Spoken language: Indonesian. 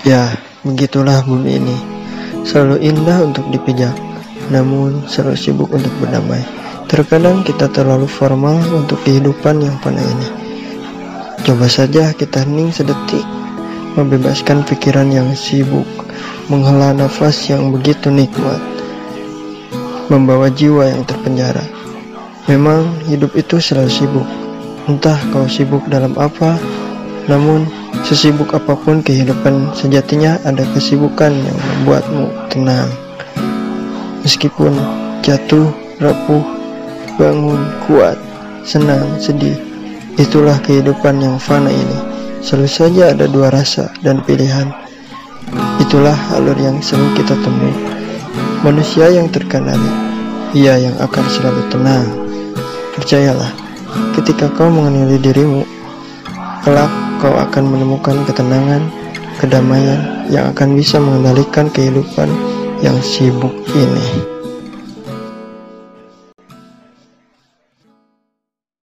Ya, begitulah bumi ini. Selalu indah untuk dipijak, namun selalu sibuk untuk berdamai. Terkadang kita terlalu formal untuk kehidupan yang fana ini. Coba saja kita hening sedetik, membebaskan pikiran yang sibuk, menghela nafas yang begitu nikmat, membawa jiwa yang terpenjara. Memang hidup itu selalu sibuk, entah kau sibuk dalam apa, namun Sesibuk apa pun kehidupan sejatinya ada kesibukan yang membuatmu tenang. Meskipun jatuh, rapuh, bangun, kuat, senang, sedih, itulah kehidupan yang fana ini. Selalu saja ada dua rasa dan pilihan. Itulah alur yang selalu kita temui. Manusia yang terkendali, ia yang akan selalu tenang. Percayalah, ketika kau mengenali dirimu, kelak kau akan menemukan ketenangan, kedamaian yang akan bisa mengendalikan kehidupan yang sibuk ini.